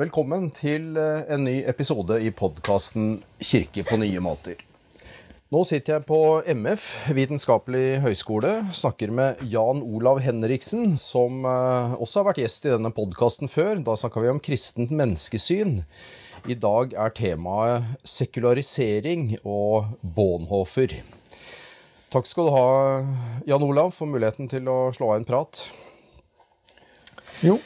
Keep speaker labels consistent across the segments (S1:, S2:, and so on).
S1: Velkommen til eh, en ny episode i podkasten 'Kirke på nye måter'. Nå sitter jeg på MF, Vitenskapelig høgskole, snakker med Jan Olav Henriksen, som eh, også har vært gjest i denne podkasten før. Da snakka vi om kristent menneskesyn. I dag er temaet sekularisering og Bonhofer. Takk skal du ha, Jan Olav, for muligheten til å slå av en prat.
S2: Jo,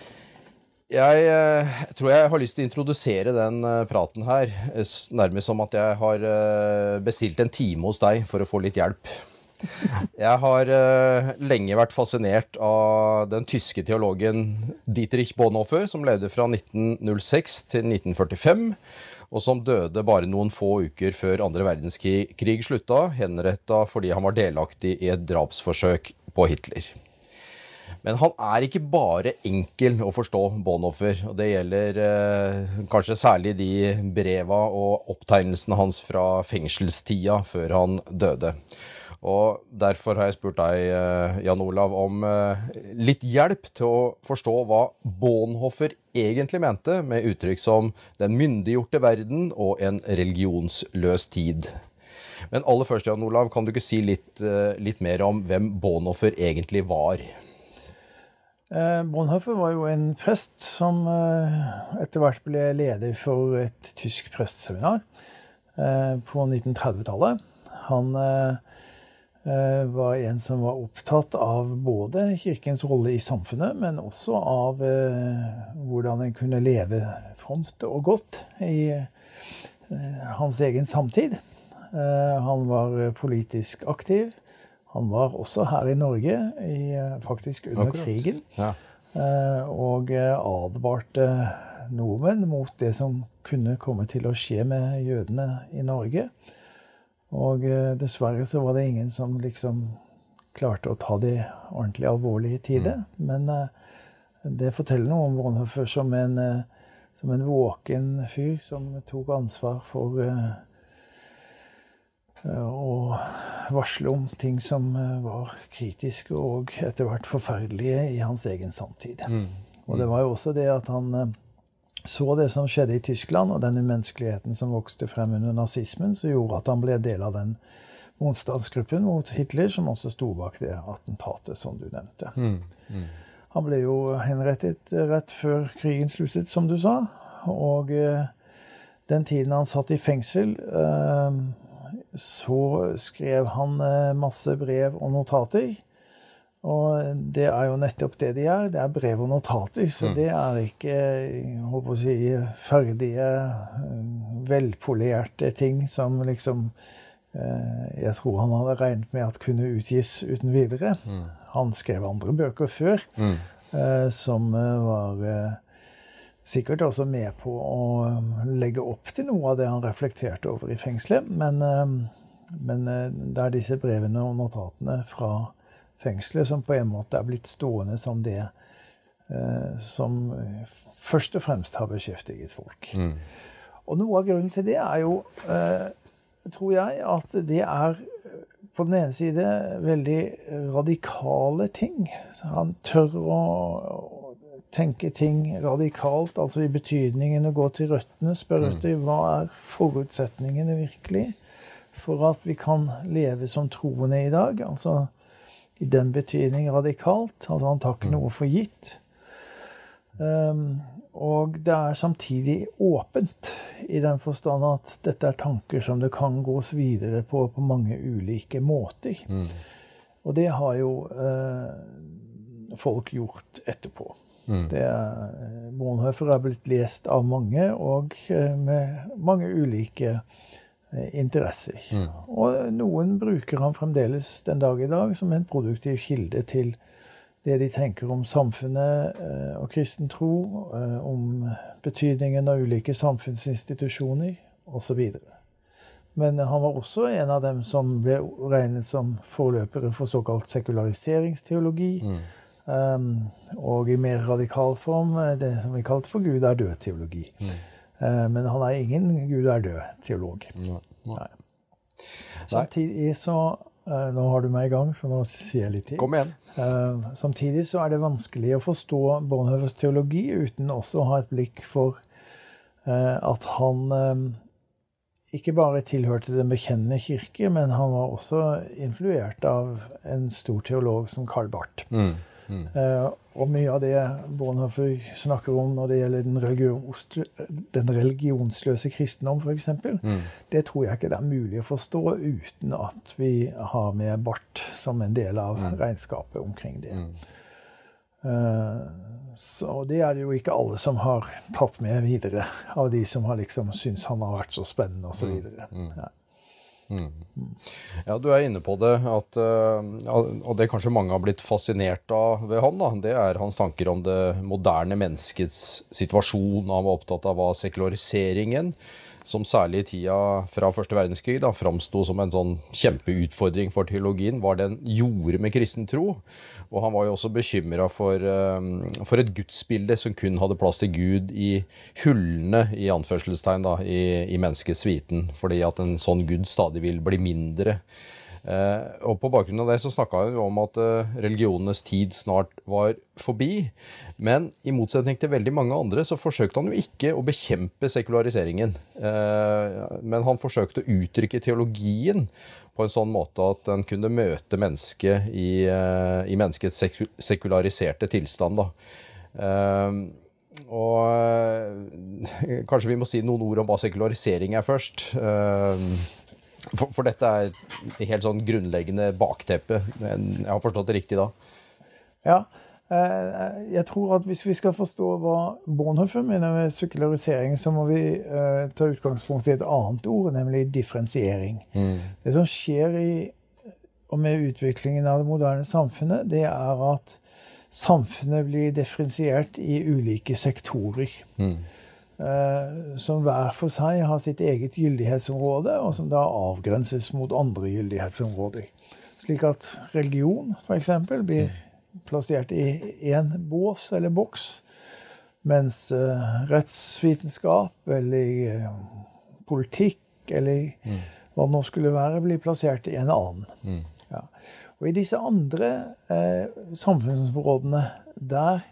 S1: Jeg, eh, tror jeg har lyst til å introdusere den eh, praten her, eh, nærmest som at jeg har bestilt en time hos deg for å få litt hjelp. Jeg har lenge vært fascinert av den tyske teologen Dietrich Bonhoeffer, som levde fra 1906 til 1945, og som døde bare noen få uker før andre verdenskrig slutta, henretta fordi han var delaktig i et drapsforsøk på Hitler. Men han er ikke bare enkel å forstå, Bonhoffer. Og det gjelder eh, kanskje særlig de breva og opptegnelsene hans fra fengselstida før han døde. Og derfor har jeg spurt deg, eh, Jan Olav, om eh, litt hjelp til å forstå hva Bonhoffer egentlig mente med uttrykk som 'den myndiggjorte verden' og 'en religionsløs tid'. Men aller først, Jan Olav, kan du ikke si litt, eh, litt mer om hvem Bonhoffer egentlig var?
S2: Eh, Bonhoeffer var jo en prest som eh, etter hvert ble leder for et tysk prestseminar eh, på 1930-tallet. Han var en som var opptatt av både kirkens rolle i samfunnet, men også av hvordan en kunne leve fromt og godt i hans egen samtid. Han var politisk aktiv. Han var også her i Norge, i, eh, faktisk under
S1: Akkurat.
S2: krigen,
S1: Ja.
S2: eh, og eh, advarte nordmenn mot det som kunne komme til å skje med jødene i Norge. Og dessverre så var det ingen som liksom klarte å ta de ordentlig alvorlig i tide. Men det forteller noe om Bonhoeffer som en, som en våken fyr som tok ansvar for å varsle om ting som eh, var kritiske og etter hvert forferdelige i hans egen samtid. Og det var jo også det at han eh, så det som skjedde i Tyskland, og den umenneskeligheten som vokste frem under nazismen, som gjorde at han ble del av den motstandsgruppen mot Hitler, som også sto bak det attentatet som du nevnte. Han ble jo henrettet rett før krigen sluttet, som du sa. Og eh, den tiden han satt i fengsel, eh, så skrev han eh, masse brev og notater. Og det er jo nettopp det de er. Det er brev og notater. Så det er ikke håper å si, ferdige, eh, velpolerte ting som liksom eh, jeg tror han hadde regnet med at kunne utgis uten videre. Han skrev andre bøker før eh, som eh, var eh, sikkert også med på å eh, legge opp til noe av det han reflekterte over i fengselet. Men, eh, men eh, det er disse brevene og notatene fra fengselet som på en måte er blitt stående som det eh, som eh, først og fremst har beskjeftiget folk. Og noe av grunnen til det er jo, tror jeg, at det er på den ene side veldig radikale ting. Så han tør å tenke ting radikalt, altså i betydningen å gå til røttene, spørre etter hva er forutsetningene virkelig for at vi kan leve som troende i dag. Altså i den betydning radikalt. Altså han tar ikke noe for gitt. Um, og det er samtidig åpent, i den forstand at dette er tanker som det kan gås videre på på mange ulike måter. Og det har jo eh, folk gjort etterpå. Det er, Bonhoeffer er blitt lest av mange, og eh, med mange ulike interesser. interesser. Og noen bruker han fremdeles den dag i dag som en produktiv kilde til det de tenker om samfunnet eh, og kristen tro, eh, om betydningen av ulike samfunnsinstitusjoner osv. Men han var også en av dem som ble regnet som forløpere for såkalt sekulariseringsteologi. Um, og i mer radikal form eh, det som vi kalte for Gud er død-teologi. Eh, men han er ingen Gud er død-teolog. Nei. Samtidig så uh, Nå har du meg i gang, så nå sier jeg litt til.
S1: Kom igjen.
S2: Uh, Samtidig så er det vanskelig å forstå Bonhoeffers teologi uten også å ha et blikk for at han ikke bare tilhørte Den bekjennende kirke, men han var også influert av en stor teolog som Karl Barth. Mm. Mm. Uh, og mye av det Bonhoeffer snakker om når det gjelder den, religion, den religionsløse kristendom, f.eks., mm. det tror jeg ikke det er mulig å forstå uten at vi har med bart som en del av mm. regnskapet omkring det. Uh, så det er det jo ikke alle som har tatt med videre, av de som har liksom syntes han har vært så spennende osv. Mm. Ja.
S1: Mm. Ja, du er inne på det, at, eh, og det kanskje mange har blitt fascinert av ved han, da, det er hans tanker om det moderne menneskets situasjon. Han var opptatt av hva sekulariseringen som særlig i tida fra første verdenskrig da, framsto som en sånn kjempeutfordring for teologien, hva den gjorde med kristen tro. Og han var jo også bekymra for, um, for, et gudsbilde som kun hadde plass til Gud i hullene i anførselstegn da, i, i menneskets viten, fordi at en sånn Gud stadig vil bli mindre. Eh, og På bakgrunn av det så snakka hun om at eh, religionenes tid snart var forbi. Men i motsetning til veldig mange andre så forsøkte han jo ikke å bekjempe sekulariseringen. Eh, men han forsøkte å uttrykke teologien på en sånn måte at den kunne møte mennesket i, i menneskets sekulariserte tilstand. da. Og kanskje vi må si noen ord om hva sekularisering er først. For, for, dette er helt sånn grunnleggende bakteppe. Jeg har forstått det riktig da?
S2: Ja. Eh, jeg tror at hvis vi skal forstå hva Bornhofer mener med sykularisering, så må vi eh, ta utgangspunkt i et annet ord, nemlig differensiering. Mm. Det som skjer i, og med utviklingen av det moderne samfunnet, det er at samfunnet blir differensiert i ulike sektorer. Mm. Eh, som hver for seg har sitt eget gyldighetsområde, og som da avgrenses mot andre gyldighetsområder. Slik at religion f.eks. blir plassert i én bås eller boks, mens uh, rettsvitenskap eller uh, politikk eller mm. hva det nå skulle være, blir plassert i en annen. Mm. Ja. Og i disse andre eh, samfunnsområdene, der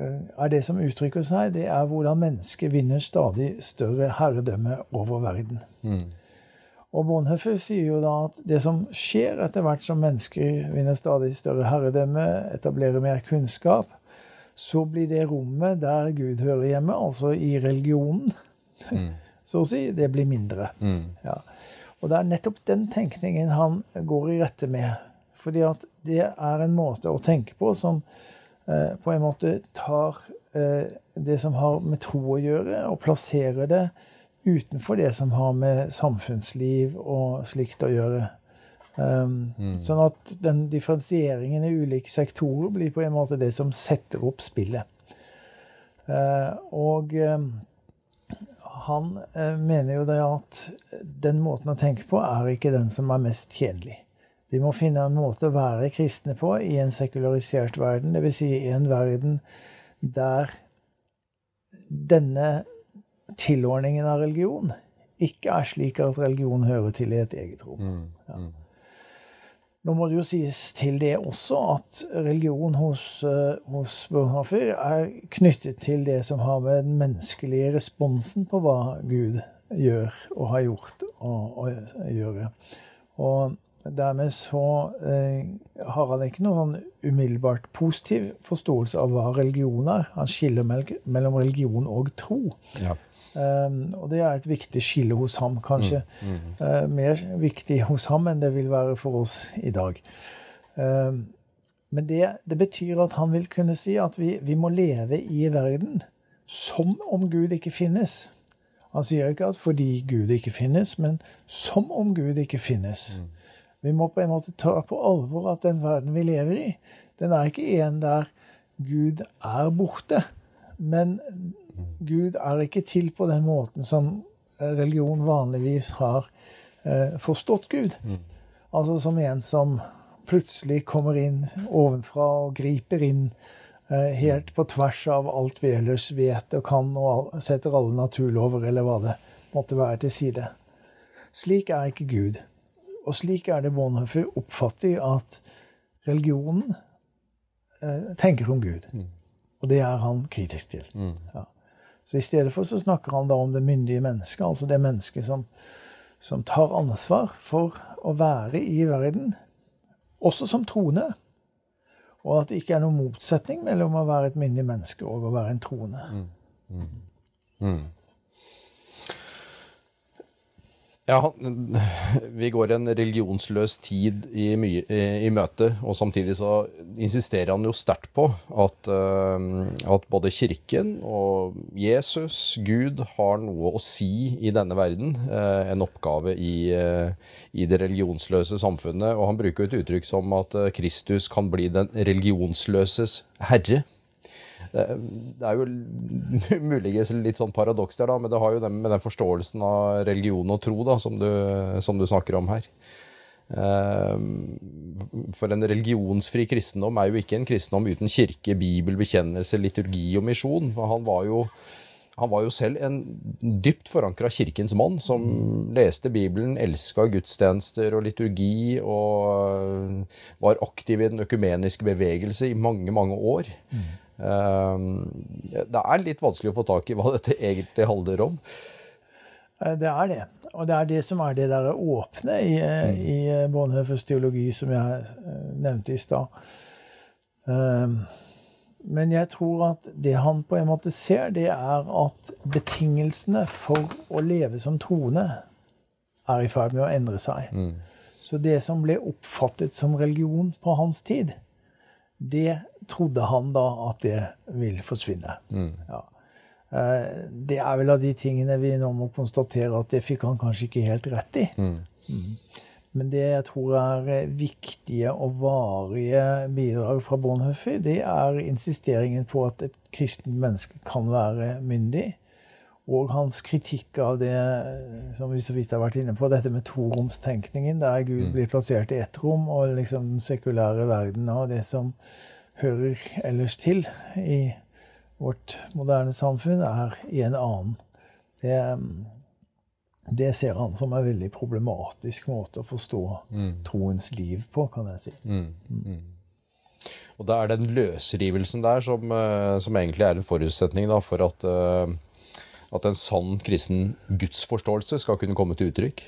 S2: er det som uttrykker seg, det er hvordan mennesket vinner stadig større herredømme over verden. Mm. Og Bonhoeffer sier jo da at det som skjer etter hvert som mennesker vinner stadig større herredømme, etablerer mer kunnskap, så blir det rommet der Gud hører hjemme, altså i religionen, mm. så å si, det blir mindre. Mm. Ja. Og det er nettopp den tenkningen han går i rette med. Fordi at det er en måte å tenke på som Eh, på en måte tar eh, det som har med tro å gjøre, og plasserer det utenfor det som har med samfunnsliv og slikt å gjøre. Um, mm. Sånn at den differensieringen i ulike sektorer blir på en måte det som setter opp spillet. Uh, og um, han uh, mener jo det at den måten å tenke på er ikke den som er mest tjenlig. Vi må finne en måte å være kristne på i en sekularisert verden, dvs. Si i en verden der denne tilordningen av religion ikke er slik at religion hører til i et eget rom. Mm, ja. Mm. Nå må det jo sies til det også at religion hos, uh, hos Bonhoeffer er knyttet til det som har med den menneskelige responsen på hva Gud gjør og har gjort å gjøre. Og Dermed så eh, har han ikke noen sånn umiddelbart positiv forståelse av hva religion er. Han skiller mellom religion og tro. Ja. Um, og det er et viktig skille hos ham, kanskje. Mm, mm. Uh, mer viktig hos ham enn det vil være for oss i dag. Um, men det, det, betyr at han vil kunne si at vi, vi, må leve i verden som om Gud ikke finnes. Han sier ikke at fordi Gud ikke finnes, men som om Gud ikke finnes. Mm. Vi må på en måte ta på alvor at den verden vi lever i, den er ikke en der Gud er borte. Men Gud er ikke til på den måten som religion vanligvis har eh, forstått Gud. Mm. Altså som en som plutselig kommer inn ovenfra og griper inn eh, helt på tvers av alt vi ellers vet og kan, og setter alle naturlover eller hva det måtte være, til side. Slik er ikke Gud. Og slik er det Bonhoeffer oppfatter at religionen eh, tenker om Gud. Mm. Og det er han kritisk til. Mm. Ja. Så i stedet for så snakker han da om det myndige mennesket, altså det mennesket som, som tar ansvar for å være i verden, også som troende. Og at det ikke er noen motsetning mellom å være et myndig menneske og å være en troende. Mm. Mm. Mm.
S1: Ja, vi går en religionsløs tid i, mye, i, møte, og samtidig så insisterer han jo sterkt på at, uh, at, både Kirken og Jesus, Gud, har noe å si i denne verden. Uh, en oppgave i, uh, i, det religionsløse samfunnet. Og han bruker et uttrykk som at Kristus kan bli den religionsløses herre. Det er jo muligens litt sånn paradoks der, da, men det har jo den, med den forståelsen av religion og tro da, som du, som du snakker om her. Ehm, for en religionsfri kristendom er jo ikke en kristendom uten kirke, bibel, bekjennelse, liturgi og misjon. Han var jo, han var jo selv en dypt forankra kirkens mann, som leste Bibelen, elska gudstjenester og liturgi, og var aktiv i den økumeniske bevegelse i mange, mange år. Mm. Ehm, det er litt vanskelig å få tak i hva dette egentlig handler om.
S2: Eh, det er det. Og det er det som er det der åpne i, eh, mm. i eh, Bonhoeffers teologi, som jeg nevnte i stad. Men jeg tror at det han på en måte ser, det er at betingelsene for å leve som troende er i ferd med å endre seg. Mm. Så det som ble oppfattet som religion på hans tid, det trodde han da at det vil forsvinne. Mm. Ja. Eh, det er vel av de tingene vi nå må konstatere at det fikk han kanskje ikke helt rett i. Mm. Mm. Men det jeg tror er viktige og varige bidrag fra Bonhoeffer, det er insisteringen på at et kristent menneske kan være myndig. Og hans kritikk av det som vi så vidt har vært inne på, dette med toromstenkningen, der Gud mm. blir plassert i ett rom, og liksom den sekulære verden og det som hører ellers til i vårt moderne samfunn, er i en annen. Det, det ser han som en veldig problematisk måte å forstå mm. troens liv på, kan jeg si. Mm. Mm.
S1: Og det er den løsrivelsen der som, eh, som egentlig er en forutsetning da, for at, eh, at en sann kristen gudsforståelse skal kunne komme til uttrykk?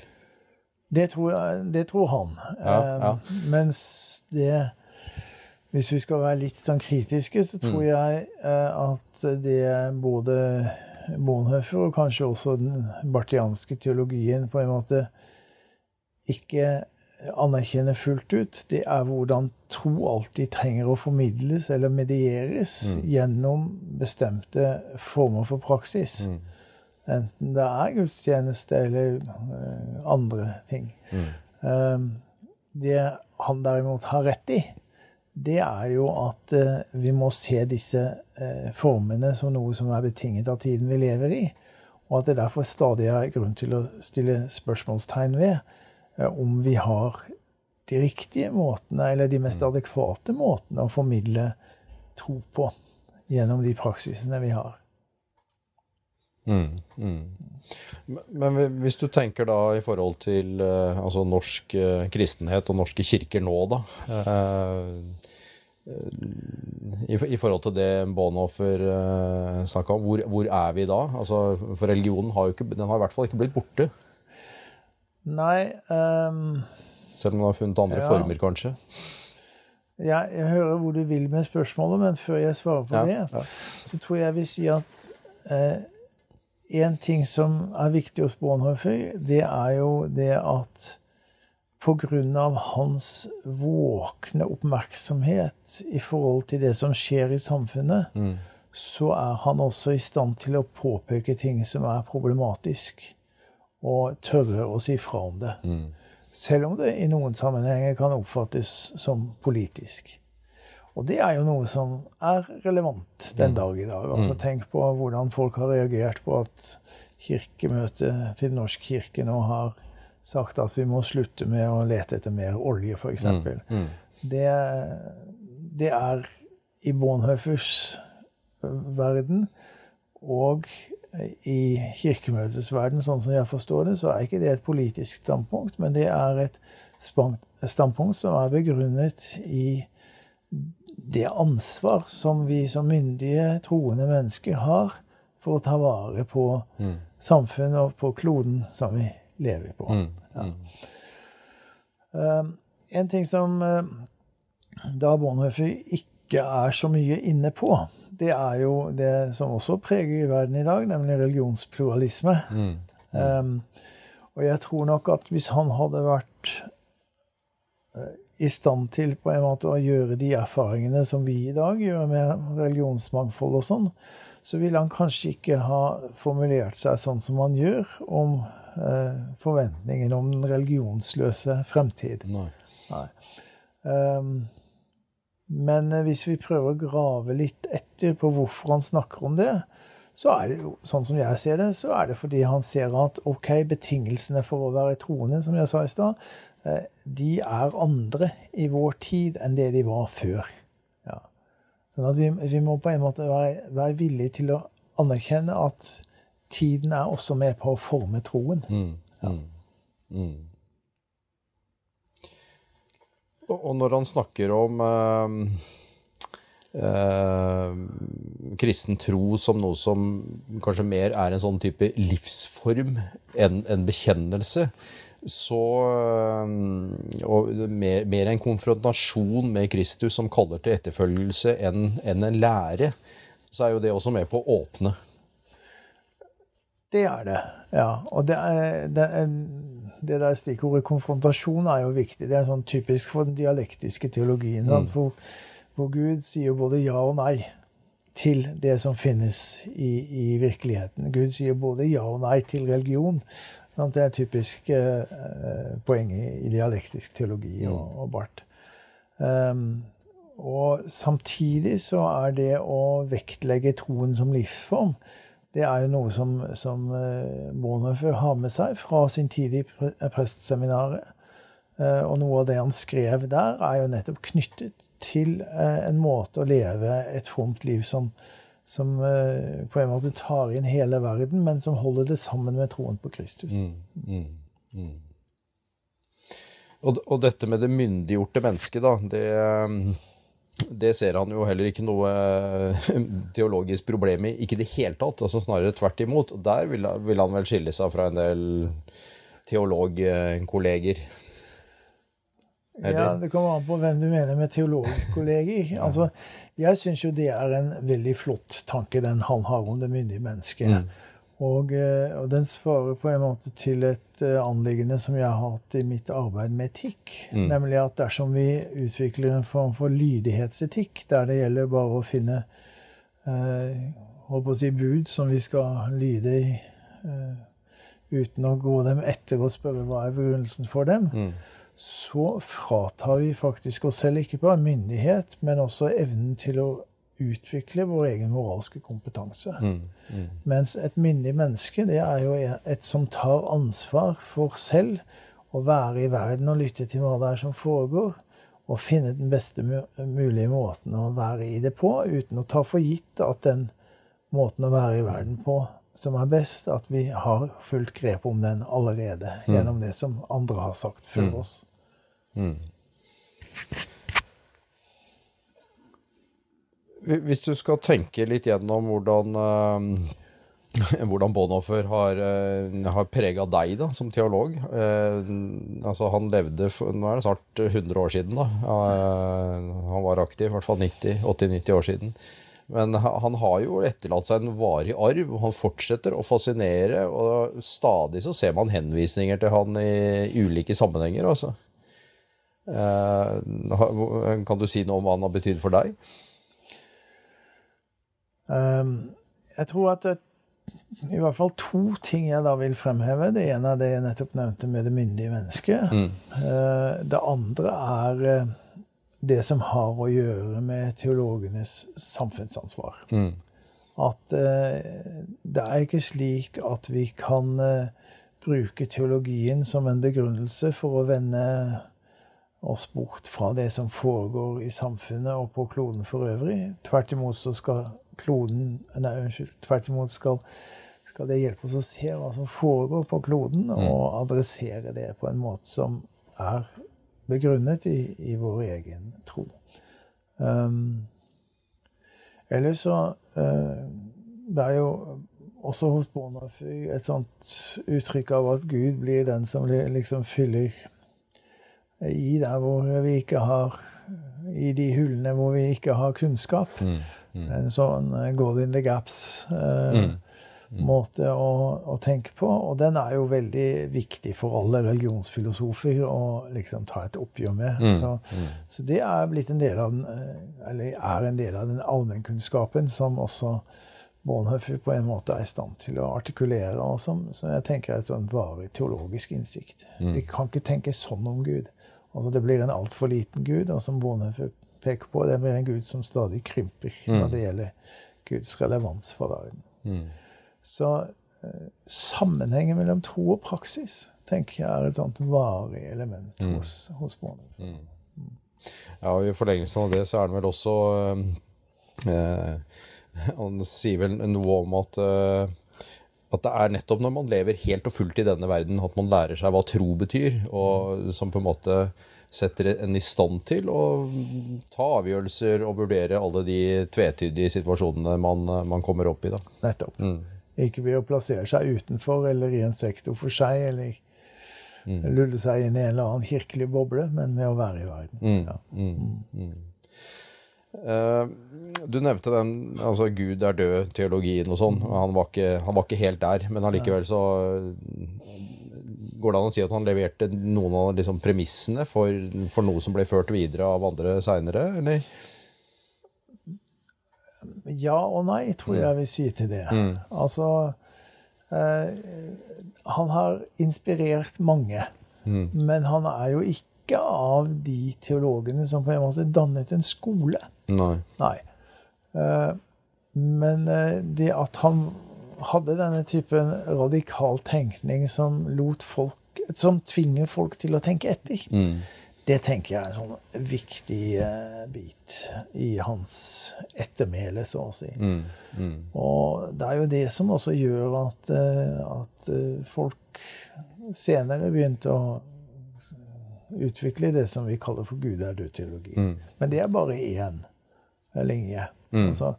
S2: Det tror, jeg, det tror han. Ja, ja. Eh, mens det hvis vi skal være litt sånn kritiske, så tror mm. jeg eh, at det både Bonhoeffer og kanskje også den bartianske teologien på en måte ikke anerkjenner fullt ut, det er hvordan tro alltid trenger å formidles eller medieres mm. gjennom bestemte former for praksis. Mm. Enten det er gudstjeneste eller uh, andre ting. Mm. Um, det han derimot har rett i, det er jo at eh, vi må se disse eh, formene som noe som er betinget av tiden vi lever i. Og at det derfor stadig er grunn til å stille spørsmålstegn ved eh, om vi har de riktige måtene, eller de mest mm. adekvate måtene å formidle tro på gjennom de praksisene vi har.
S1: Mm, mm. Men hvis du tenker da i forhold til uh, altså norsk uh, kristenhet og norske kirker nå, da. Uh, i, i, forhold til det Bonhoffer eh, snakka om, hvor, hvor, er vi da? Altså, for religionen har jo ikke, den har i hvert fall ikke blitt borte.
S2: Nei um,
S1: Selv om den har funnet andre ja. former, kanskje?
S2: Ja, jeg hører hvor du vil med spørsmålet, men før jeg svarer på ja, det, ja. så tror jeg jeg vil si at uh, en ting som er viktig hos Bonhoeffer, det er jo det at pga. hans våkne oppmerksomhet i forhold til det som skjer i samfunnet, mm. så er han også i stand til å påpeke ting som er problematisk, og tørre å si fra om det. Mm. Selv om det i noen sammenhenger kan oppfattes som politisk. Og det er jo noe som er relevant den mm. dag i dag. Altså mm. Tenk på hvordan folk har reagert på at kirkemøtet til Norsk kirke nå har sagt at vi må slutte med å lete etter mer olje, f.eks. Mm, mm. Det, det er i Bonhoeffers verden og i Kirkemøtets verden, sånn som jeg forstår det, så er ikke det et politisk standpunkt, men det er et standpunkt som er begrunnet i det ansvar som vi som myndige, troende mennesker har for å ta vare på
S1: Mm.
S2: samfunnet og på kloden som vi lever på.
S1: Mm.
S2: Ja. Uh, en ting som uh, da Bonhoeffer ikke er så mye inne på, det er jo det som også preger verden i dag, nemlig religionspluralisme.
S1: Mm.
S2: Um, og jeg tror nok at hvis han hadde vært uh, i stand til på en måte å gjøre de erfaringene som vi i dag gjør med religionsmangfold og sånn, så ville han kanskje ikke ha formulert seg sånn som han gjør om eh, forventningen om den religionsløse fremtid.
S1: Nei.
S2: Nei. Um, men eh, hvis vi prøver å grave litt etter på hvorfor han snakker om det, så er det jo, sånn som jeg ser det, så er det fordi han ser at ok, betingelsene for å være troende, som jeg sa i stad, de er andre i vår tid enn det de var før. Ja. Sånn at vi, vi må på en måte være, være villige til å anerkjenne at tiden er også med på å forme troen.
S1: Mm. Mm. Mm. Og og når han snakker om eh, eh, kristen tro som noe som kanskje mer er en sånn type livsform enn en bekjennelse, så eh, mer, mer en konfrontasjon med Kristus som kaller til etterfølgelse enn en, en lære, så er jo det også med på å åpne.
S2: Det er det, ja. Og det, er, det, er, det der stikkordet konfrontasjon er jo viktig. Det er sånn typisk for den dialektiske teologien. sant? For, for Gud sier både ja og nei til det som finnes i, i virkeligheten. Gud sier både ja og nei til religion. Det er typisk eh, poeng i, dialektisk teologi og, bart. Um, og samtidig så er det å vektlegge troen som livsform det er jo noe som, som eh, Bonhoeffer har med seg fra sin tid i prestseminaret. Eh, Og noe av det han skrev der, er jo nettopp knyttet til eh, en måte å leve et fromt liv som, som eh, på en måte tar inn hele verden, men som holder det sammen med troen på Kristus.
S1: Og, og dette med det myndiggjorte mennesket, da, det, det ser han jo heller ikke noe eh, teologisk problem i. Ikke i det hele tatt, altså snarere tvert imot. Der vil, vil han vel skille seg fra en del teologkolleger.
S2: Ja, Det kommer an på hvem du mener med teologkolleger. Altså, jeg syns jo det er en veldig flott tanke, den han har om det myndige mennesket. Og, eh, og den svarer på en måte til et eh, anliggende som jeg har hatt i mitt arbeid med etikk. Nemlig at dersom vi utvikler en form for lydighetsetikk, der det gjelder bare å finne eh, holdt på å si bud som vi skal lyde i, eh, uten å gå dem etter og spørre hva er begrunnelsen for dem, så fratar vi faktisk oss selv ikke bare myndighet, men også evnen til å utvikle vår egen moralske kompetanse. Mens et myndig menneske det er jo et som tar ansvar for selv å være i verden og lytte til hva det er som foregår, og finne den beste mulige måten å være i det på, uten å ta for gitt at den måten å være i verden på som er best, at vi har fullt grep om den allerede gjennom det som andre har sagt før oss.
S1: Hvis du skal tenke litt gjennom hvordan, uh, hvordan Bonhoffer har, uh, har prega deg da, som teolog eh, altså Han levde for, nå er det snart 100 år siden. da. Eh, han var aktiv, i hvert fall 80-90 år siden. Men han har jo etterlatt seg en varig arv, og han fortsetter å fascinere. Og stadig så ser man henvisninger til han i ulike sammenhenger. altså. Eh, kan du si noe om hva han har betydd for deg?
S2: Um, jeg tror at det, i hvert fall to ting jeg da vil fremheve. Det ene er det jeg nettopp nevnte med det myndige mennesket. Eh, det andre er eh, det som har å gjøre med teologenes samfunnsansvar. At eh, det er ikke slik at vi kan eh, bruke teologien som en begrunnelse for å vende oss bort fra det som foregår i samfunnet og på kloden for øvrig. Tvert imot så skal kloden Nei, unnskyld. Tvert imot skal, skal det hjelpe oss å se hva som foregår på kloden, og adressere det på en måte som er begrunnet i, i vår egen tro. Um, ellers så uh, Det er jo også hos Bonafy et sånt uttrykk av at Gud blir den som liksom fyller i der hvor vi ikke har I de hullene hvor vi ikke har kunnskap. Mm, mm. En sånn God in the gaps. Uh, mm. Mm. måte å, å, tenke på. Og den er jo veldig viktig for alle religionsfilosofer å liksom ta et oppgjør med. Mm. Så, mm. så, det er blitt en del av den, eh, eller er en del av den allmennkunnskapen som også Bonhoeffer på en måte er i stand til å artikulere, og som, som jeg tenker er et sånn varig teologisk innsikt. Mm. Vi kan ikke tenke sånn om Gud. Altså Det blir en altfor liten Gud, og som Bonhoeffer peker på, det blir en Gud som stadig krymper mm. når det gjelder Guds relevans for verden. Så eh, sammenhengen mellom tro og praksis tenker jeg er et sånt varig element mm. hos, hos. Mm.
S1: Mm. Ja, og I forlengelsen av det så er det vel også eh, eh, Han sier vel noe om at eh, at det er nettopp når man lever helt og fullt i denne verden, at man lærer seg hva tro betyr, og som på en måte setter en i stand til å ta avgjørelser og vurdere alle de tvetydige situasjonene man, man kommer opp i. Da.
S2: Nettopp. Mm. Ikke ved å plassere seg utenfor eller i en sektor for seg, eller mm. lulle seg inn i en eller annen kirkelig boble, men ved å være i verden. Mm. Ja.
S1: Uh, du nevnte den altså Gud er død-teologien og sånn. Han, han var ikke helt der, men allikevel så Går det an å si at han leverte noen av liksom premissene for, for, noe som ble ført videre av andre seinere, eller?
S2: Ja og nei, tror jeg vil si til det. Mm. Altså eh, Han har inspirert mange. Mm. Men han er jo ikke av de teologene som på en måte dannet en skole.
S1: Nei.
S2: nei. Eh, men eh, det at han hadde denne typen radikal tenkning som lot folk Som tvinger folk til å tenke etter. Mm. Det tenker jeg er en sånn viktig uh, bit i hans ettermæle, så å si. Mm, mm. Og det er jo det som også gjør at, uh, at uh, folk senere begynte å utvikle det som vi kaller for Gud er død-teologi. Mm. Men det er bare én linje. Mm. Altså,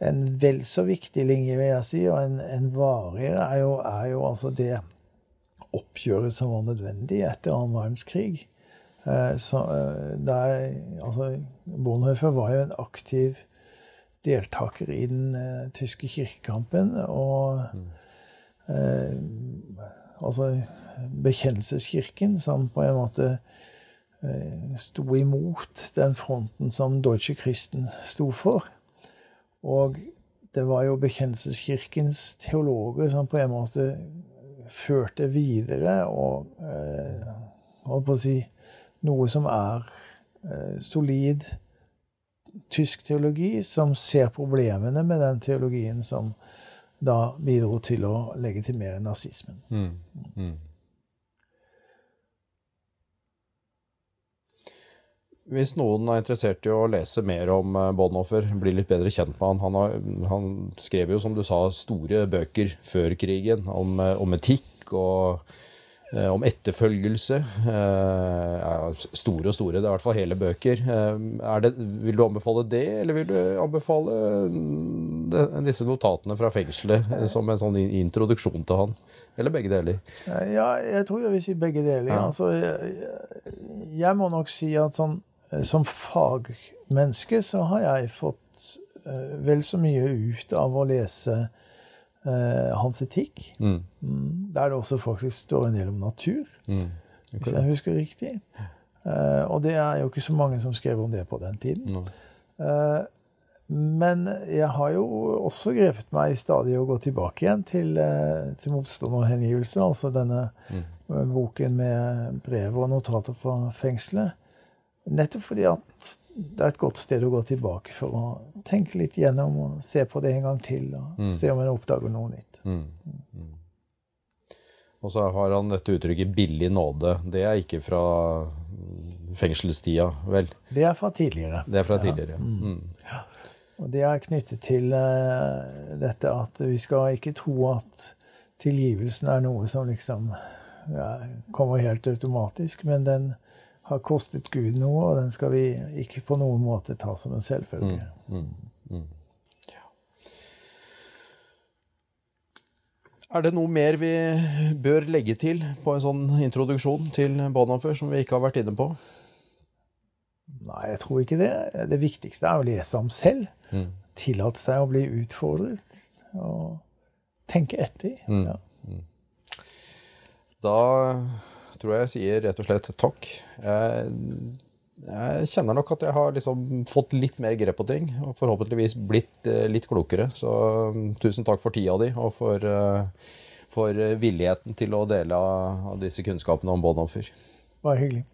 S2: en vel så viktig linje, vil jeg si, og en, en varigere, er jo, er jo altså det oppgjøret som var nødvendig etter annen verdenskrig Eh, så eh, der, altså, Bonhoeffer var jo en aktiv deltaker i den uh, tyske kirkekampen. Og uh, altså Bekjennelseskirken, som på en måte uh, sto imot den fronten som Deutsche Christen sto for. Og det var jo Bekjennelseskirkens teologer som på en måte førte videre og holdt på å si noe som er eh, solid tysk teologi, som ser problemene med den teologien som da bidro til å legitimere nazismen. Mm. Mm.
S1: Hvis noen er interessert i å lese mer om eh, Bonhoffer, bli litt bedre kjent med han han, har, han, skrev jo, som du sa, store bøker før krigen om, eh, om etikk og om etterfølgelse. Eh, store og store. Det er i hvert fall hele bøker. Eh, det, vil du anbefale det, eller vil du anbefale disse notatene fra fengselet som en sånn introduksjon til han? Eller begge deler?
S2: Ja, jeg tror jeg vil si begge deler. Ja. Altså, jeg, jeg, må nok si at sånn, som fagmenneske så har jeg fått vel så mye ut av å lese eh, hans etikk. Mm. Mm, der det også faktisk står en del om natur, mm. hvis jeg husker riktig. Uh, og det er jo ikke så mange som skrev om det på den tiden. Uh, men jeg har jo også grepet meg i stadig å gå tilbake igjen til, til motstand og hengivelse, altså denne mm. boken med brev og notater fra fengselet. Nettopp fordi at det er et godt sted å gå tilbake for å tenke litt gjennom og se på det en gang til. Og mm. se om en oppdager noe nytt. Mm. Mm.
S1: Og så har han dette uttrykket 'billig nåde'. Det er ikke fra fengselstida, vel?
S2: Det er fra tidligere.
S1: Det er fra tidligere, ja. Mm. Mm. ja.
S2: Og det er knyttet til uh, dette at vi skal ikke tro at tilgivelsen er noe som liksom ja, kommer helt automatisk, men den har kostet Gud noe, og den skal vi ikke på noen måte ta som en selvfølge. Mm, mm, mm. Ja.
S1: Er det noe mer vi bør legge til på en sånn introduksjon til Bonhoeffer som vi ikke har vært inne på?
S2: Nei, jeg tror ikke det. Det viktigste er å lese ham selv.
S1: Mm.
S2: Tillate seg å bli utfordret. Og tenke etter.
S1: Mm.
S2: Ja.
S1: Da tror jeg jeg sier rett og slett takk. Jeg, jeg kjenner nok at jeg har liksom fått litt mer grep på ting, og forhåpentligvis blitt eh, litt klokere. Så mm, tusen takk for tida di, og for, eh, for villigheten til å dele av disse kunnskapene om Bonhoffer.
S2: Bare hyggelig.